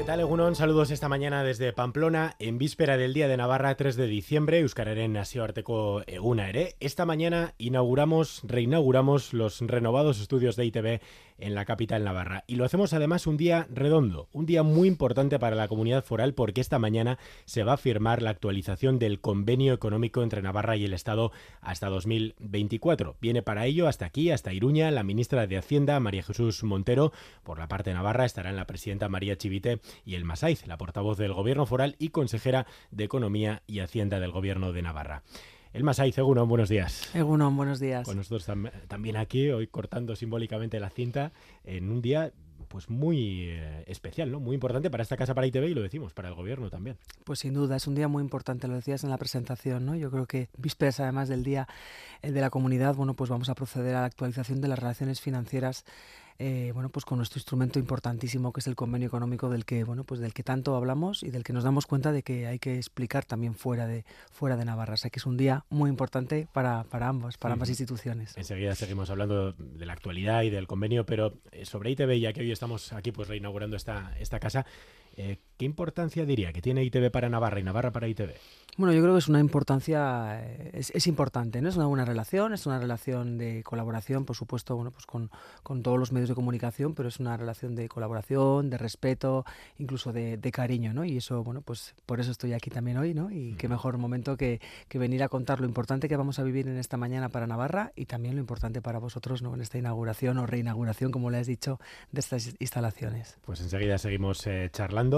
¿Qué tal, Egunon? Saludos esta mañana desde Pamplona, en víspera del Día de Navarra, 3 de diciembre, Euskararen Arteko Eguna ere. Esta mañana inauguramos, reinauguramos los renovados estudios de ITV en la capital navarra. Y lo hacemos además un día redondo, un día muy importante para la comunidad foral porque esta mañana se va a firmar la actualización del convenio económico entre Navarra y el Estado hasta 2024. Viene para ello hasta aquí, hasta Iruña, la ministra de Hacienda, María Jesús Montero. Por la parte navarra estarán la presidenta María Chivite y el Masaiz, la portavoz del Gobierno foral y consejera de Economía y Hacienda del Gobierno de Navarra. El Masaiz, Egunon, buenos días. Egunon, buenos días. Con nosotros también aquí, hoy cortando simbólicamente la cinta, en un día pues muy eh, especial, ¿no? Muy importante para esta casa, para ITV y lo decimos, para el gobierno también. Pues sin duda, es un día muy importante, lo decías en la presentación, ¿no? Yo creo que vísperas además del día de la comunidad, bueno, pues vamos a proceder a la actualización de las relaciones financieras eh, bueno, pues con nuestro instrumento importantísimo que es el convenio económico del que, bueno, pues del que tanto hablamos y del que nos damos cuenta de que hay que explicar también fuera de, fuera de Navarra. O sea que es un día muy importante para, para ambos, para ambas instituciones. Enseguida seguimos hablando de la actualidad y del convenio, pero eh, sobre ITV, ya que hoy estamos aquí pues reinaugurando esta, esta casa, eh, ¿qué importancia diría que tiene ITV para Navarra y Navarra para ITV? Bueno, yo creo que es una importancia, eh, es, importante, ¿no? Es una buena relación, es una relación de colaboración, por supuesto, bueno, pues con, con todos los medios de comunicación, pero es una relación de colaboración, de respeto, incluso de, cariño, ¿no? Y eso, bueno, pues por eso estoy aquí también hoy, ¿no? Y qué mejor momento que, que, venir a contar lo importante que vamos a vivir en esta mañana para Navarra y también lo importante para vosotros, ¿no? En esta inauguración o reinauguración, como le has dicho, de estas instalaciones. Pues enseguida seguimos eh, charlando.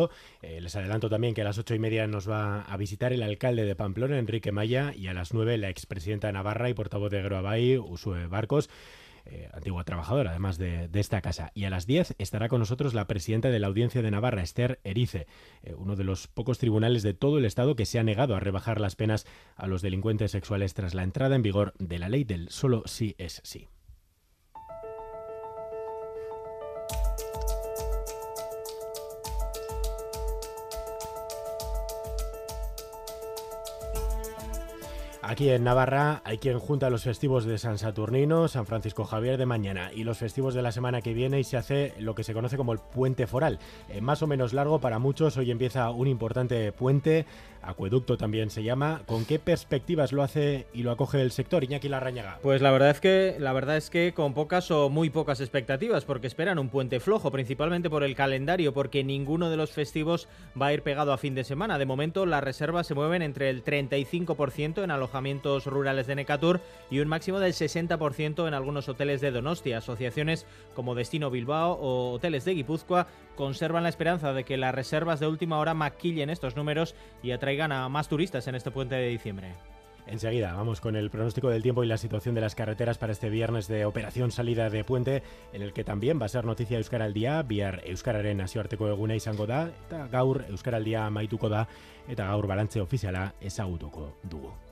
Eh, les adelanto también que a las ocho y media nos va a visitar el alcalde de Pamplona, Enrique Maya, y a las 9 la expresidenta de Navarra y portavoz de Groabay, Usue Barcos. Eh, antigua trabajadora además de, esta casa. Y a las 10 estará con nosotros la presidenta de la Audiencia de Navarra, Esther Erice, eh, uno de los pocos tribunales de todo el Estado que se ha negado a rebajar las penas a los delincuentes sexuales tras la entrada en vigor de la ley del solo sí es sí. Aquí en Navarra hay quien junta los festivos de San Saturnino, San Francisco Javier de mañana y los festivos de la semana que viene y se hace lo que se conoce como el puente foral. Eh, más o menos largo para muchos, hoy empieza un importante puente, acueducto también se llama. ¿Con qué perspectivas lo hace y lo acoge el sector, Iñaki Larrañaga? Pues la verdad es que la verdad es que con pocas o muy pocas expectativas, porque esperan un puente flojo, principalmente por el calendario, porque ninguno de los festivos va a ir pegado a fin de semana. De momento las reservas se mueven entre el 35% en alojamiento alojamientos rurales de Necatur y un máximo del 60% en algunos hoteles de Donostia. Asociaciones como Destino Bilbao o Hoteles de Guipúzcoa conservan la esperanza de que las reservas de última hora maquillen estos números y atraigan a más turistas en este puente de diciembre. Enseguida vamos con el pronóstico del tiempo y la situación de las carreteras para este viernes de operación salida de puente, en el que también va a ser noticia Euskara al día, bihar Euskararen nazioarteko eguna izango da, eta gaur Euskara al día maituko da, eta gaur balantze ofiziala ezagutuko dugu.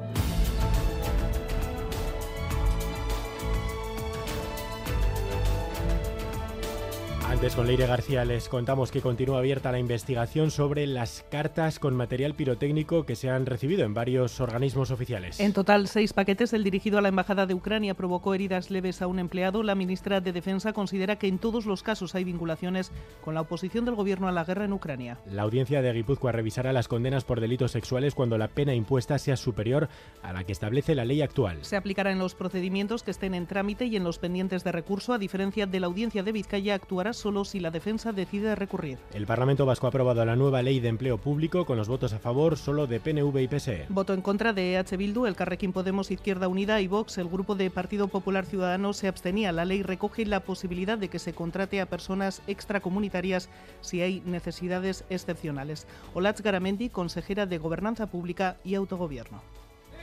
Antes con Leire García les contamos que continúa abierta la investigación sobre las cartas con material pirotécnico que se han recibido en varios organismos oficiales. En total, seis paquetes. El dirigido a la Embajada de Ucrania provocó heridas leves a un empleado. La ministra de Defensa considera que en todos los casos hay vinculaciones con la oposición del gobierno a la guerra en Ucrania. La audiencia de Guipúzcoa revisará las condenas por delitos sexuales cuando la pena impuesta sea superior a la que establece la ley actual. Se aplicará en los procedimientos que estén en trámite y en los pendientes de recurso, a diferencia de la audiencia de Vizcaya, actuará solo si la defensa decide recurrir. El Parlamento Vasco ha aprobado la nueva ley de empleo público con los votos a favor solo de PNV y PSE. Voto en contra de EH Bildu, el Carrequín Podemos Izquierda Unida y Vox. El grupo de Partido Popular Ciudadano se abstenía. La ley recoge la posibilidad de que se contrate a personas extracomunitarias si hay necesidades excepcionales. Olatz Garamendi, consejera de Gobernanza Pública y Autogobierno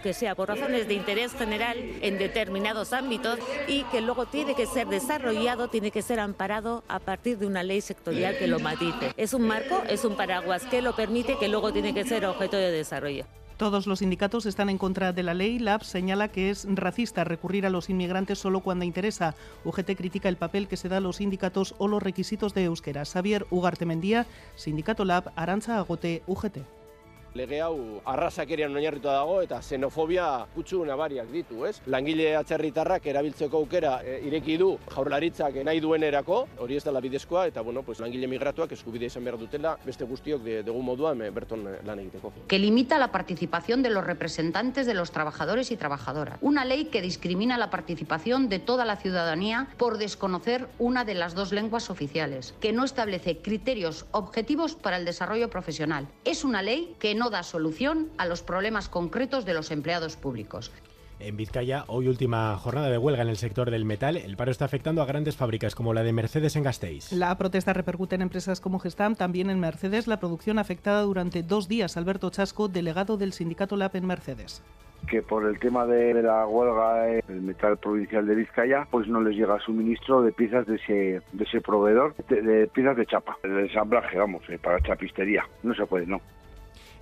que sea por razones de interés general en determinados ámbitos y que luego tiene que ser desarrollado, tiene que ser amparado a partir de una ley sectorial que lo matice. Es un marco, es un paraguas que lo permite, que luego tiene que ser objeto de desarrollo. Todos los sindicatos están en contra de la ley. LAB señala que es racista recurrir a los inmigrantes solo cuando interesa. UGT critica el papel que se da a los sindicatos o los requisitos de euskera. Xavier Ugarte Mendía, Sindicato LAB, Arantza Agote, UGT. Lege hau arrazakerian oinarritua dago eta xenofobia kutsu nabariak ditu, ez? Langile atzerritarrak erabiltzeko aukera e, ireki du jaurlaritzak nahi duenerako, hori ez dela bidezkoa, eta bueno, pues, langile migratuak eskubide izan behar dutela beste guztiok de, dugu moduan e, berton e, lan egiteko. Que limita la participación de los representantes de los trabajadores y trabajadoras. Una ley que discrimina la participación de toda la ciudadanía por desconocer una de las dos lenguas oficiales. Que no establece criterios objetivos para el desarrollo profesional. Es una ley que no da solución a los problemas concretos de los empleados públicos. En Vizcaya, hoy última jornada de huelga en el sector del metal. El paro está afectando a grandes fábricas como la de Mercedes en Gasteiz. La protesta repercute en empresas como Gestam, también en Mercedes. La producción afectada durante dos días. Alberto Chasco, delegado del sindicato LAP en Mercedes que por el tema de la huelga del metal provincial de Vizcaya, pues no les llega suministro de piezas de ese, de ese proveedor, de, de piezas de chapa, de ensamblaje, vamos, eh, para chapistería. No se puede, no.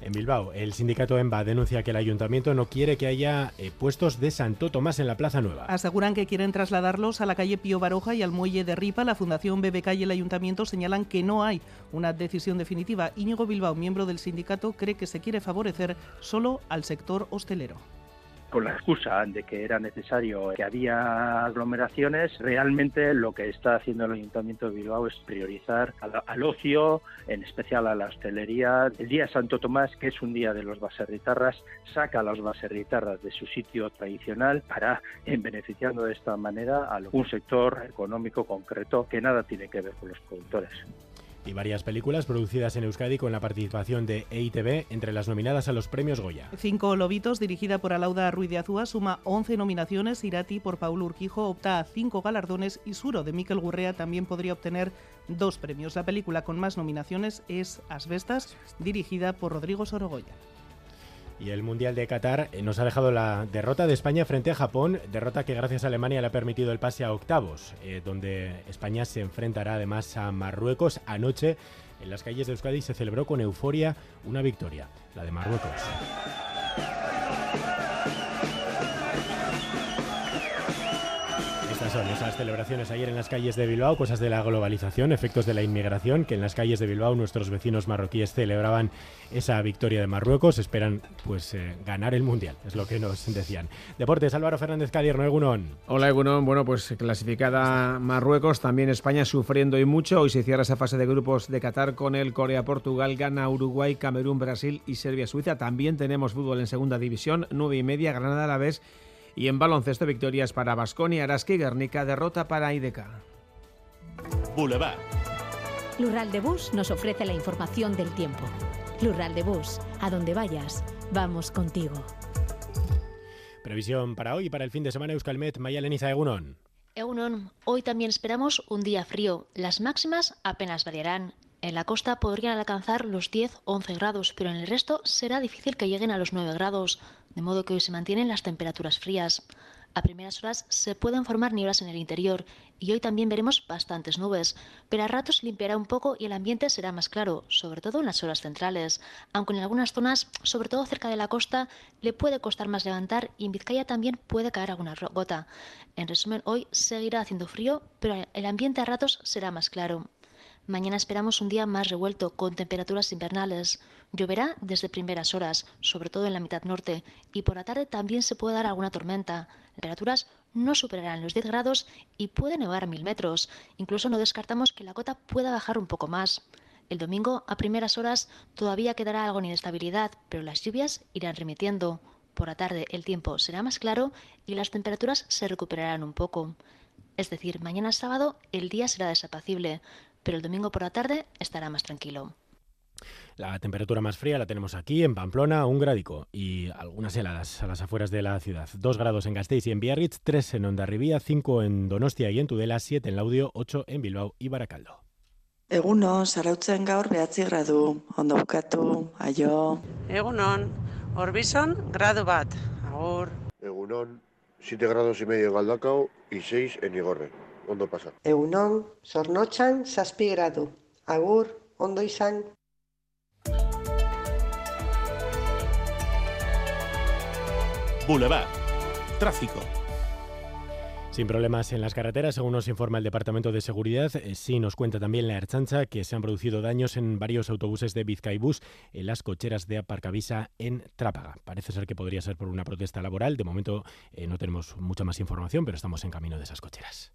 En Bilbao, el sindicato EMBA denuncia que el ayuntamiento no quiere que haya eh, puestos de Santo Tomás en la Plaza Nueva. Aseguran que quieren trasladarlos a la calle Pío Baroja y al muelle de Ripa. La Fundación BBK y el ayuntamiento señalan que no hay una decisión definitiva. Íñigo Bilbao, miembro del sindicato, cree que se quiere favorecer solo al sector hostelero con la excusa de que era necesario que había aglomeraciones, realmente lo que está haciendo el Ayuntamiento de Bilbao es priorizar al, ocio, en especial a la hostelería. El día Santo Tomás, que es un día de los baserritarras, saca a los baserritarras de su sitio tradicional para, en beneficiando de esta manera a un sector económico concreto que nada tiene que ver con los productores y varias películas producidas en Euskadi con la participación de EITB entre las nominadas a los premios Goya. Cinco Lobitos, dirigida por Alauda Ruiz de Azúa, suma 11 nominaciones. Irati por Paulo Urquijo opta a cinco galardones y Suro de Miquel Gurrea también podría obtener dos premios. La película con más nominaciones es Asbestas, dirigida por Rodrigo Sorogoya. Y el Mundial de Qatar eh, nos ha dejado la derrota de España frente a Japón, derrota que gracias a Alemania le ha permitido el pase a octavos, eh, donde España se enfrentará además a Marruecos. Anoche en las calles de Euskadi se celebró con euforia una victoria, la de Marruecos. Esas celebraciones ayer en las calles de Bilbao, cosas de la globalización, efectos de la inmigración, que en las calles de Bilbao nuestros vecinos marroquíes celebraban esa victoria de Marruecos, esperan pues eh, ganar el Mundial, es lo que nos decían. Deportes, Álvaro Fernández Cadierno, Egunon. Hola Egunon, bueno pues clasificada Marruecos, también España sufriendo y mucho, hoy se cierra esa fase de grupos de Qatar con el Corea-Portugal, Ghana, Uruguay, Camerún, Brasil y Serbia-Suiza, también tenemos fútbol en segunda división, nueve y media, Granada a la vez y en baloncesto, victorias para Basconia, Araski, Guernica, derrota para IDK. Boulevard. Lural de Bus nos ofrece la información del tiempo. Lural de Bus, a donde vayas, vamos contigo. Previsión para hoy y para el fin de semana Euskalmet, Maya Leniza Egunon. Egunon, hoy también esperamos un día frío. Las máximas apenas variarán. En la costa podrían alcanzar los 10-11 grados, pero en el resto será difícil que lleguen a los 9 grados de modo que hoy se mantienen las temperaturas frías. A primeras horas se pueden formar nieblas en el interior y hoy también veremos bastantes nubes, pero a ratos limpiará un poco y el ambiente será más claro, sobre todo en las horas centrales, aunque en algunas zonas, sobre todo cerca de la costa, le puede costar más levantar y en Vizcaya también puede caer alguna gota. En resumen, hoy seguirá haciendo frío, pero el ambiente a ratos será más claro. Mañana esperamos un día más revuelto, con temperaturas invernales. Lloverá desde primeras horas, sobre todo en la mitad norte, y por la tarde también se puede dar alguna tormenta. Temperaturas no superarán los 10 grados y puede nevar a mil metros. Incluso no descartamos que la cota pueda bajar un poco más. El domingo, a primeras horas, todavía quedará algo de inestabilidad, pero las lluvias irán remitiendo. Por la tarde el tiempo será más claro y las temperaturas se recuperarán un poco. Es decir, mañana sábado el día será desapacible pero el domingo por la tarde estará más tranquilo. La temperatura más fría la tenemos aquí en Pamplona, un gradico y algunas heladas a las afueras de la ciudad. Dos grados en Gasteiz y en Biarritz, tres en Ondarribía, cinco en Donostia y en Tudela, siete en Laudio, ocho en Bilbao y Baracaldo. Egunon, sarautzen gaur behatzi gradu, ondo bukatu, aio. Egunon, Orbison, grado bat, agur. Egunon, 7 grados y medio en Galdacao y 6 en Igorre ondo pasa. Egunon, zornotxan, zazpi gradu. Agur, ondo izan. Boulevard. Tráfico. Sin problemas en las carreteras, según nos informa el Departamento de Seguridad, eh, sí nos cuenta también la Erchancha que se han producido daños en varios autobuses de Vizcaibús en las cocheras de Aparcavisa en Trápaga. Parece ser que podría ser por una protesta laboral. De momento eh, no tenemos mucha más información, pero estamos en camino de esas cocheras.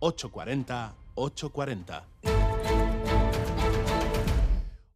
840 840.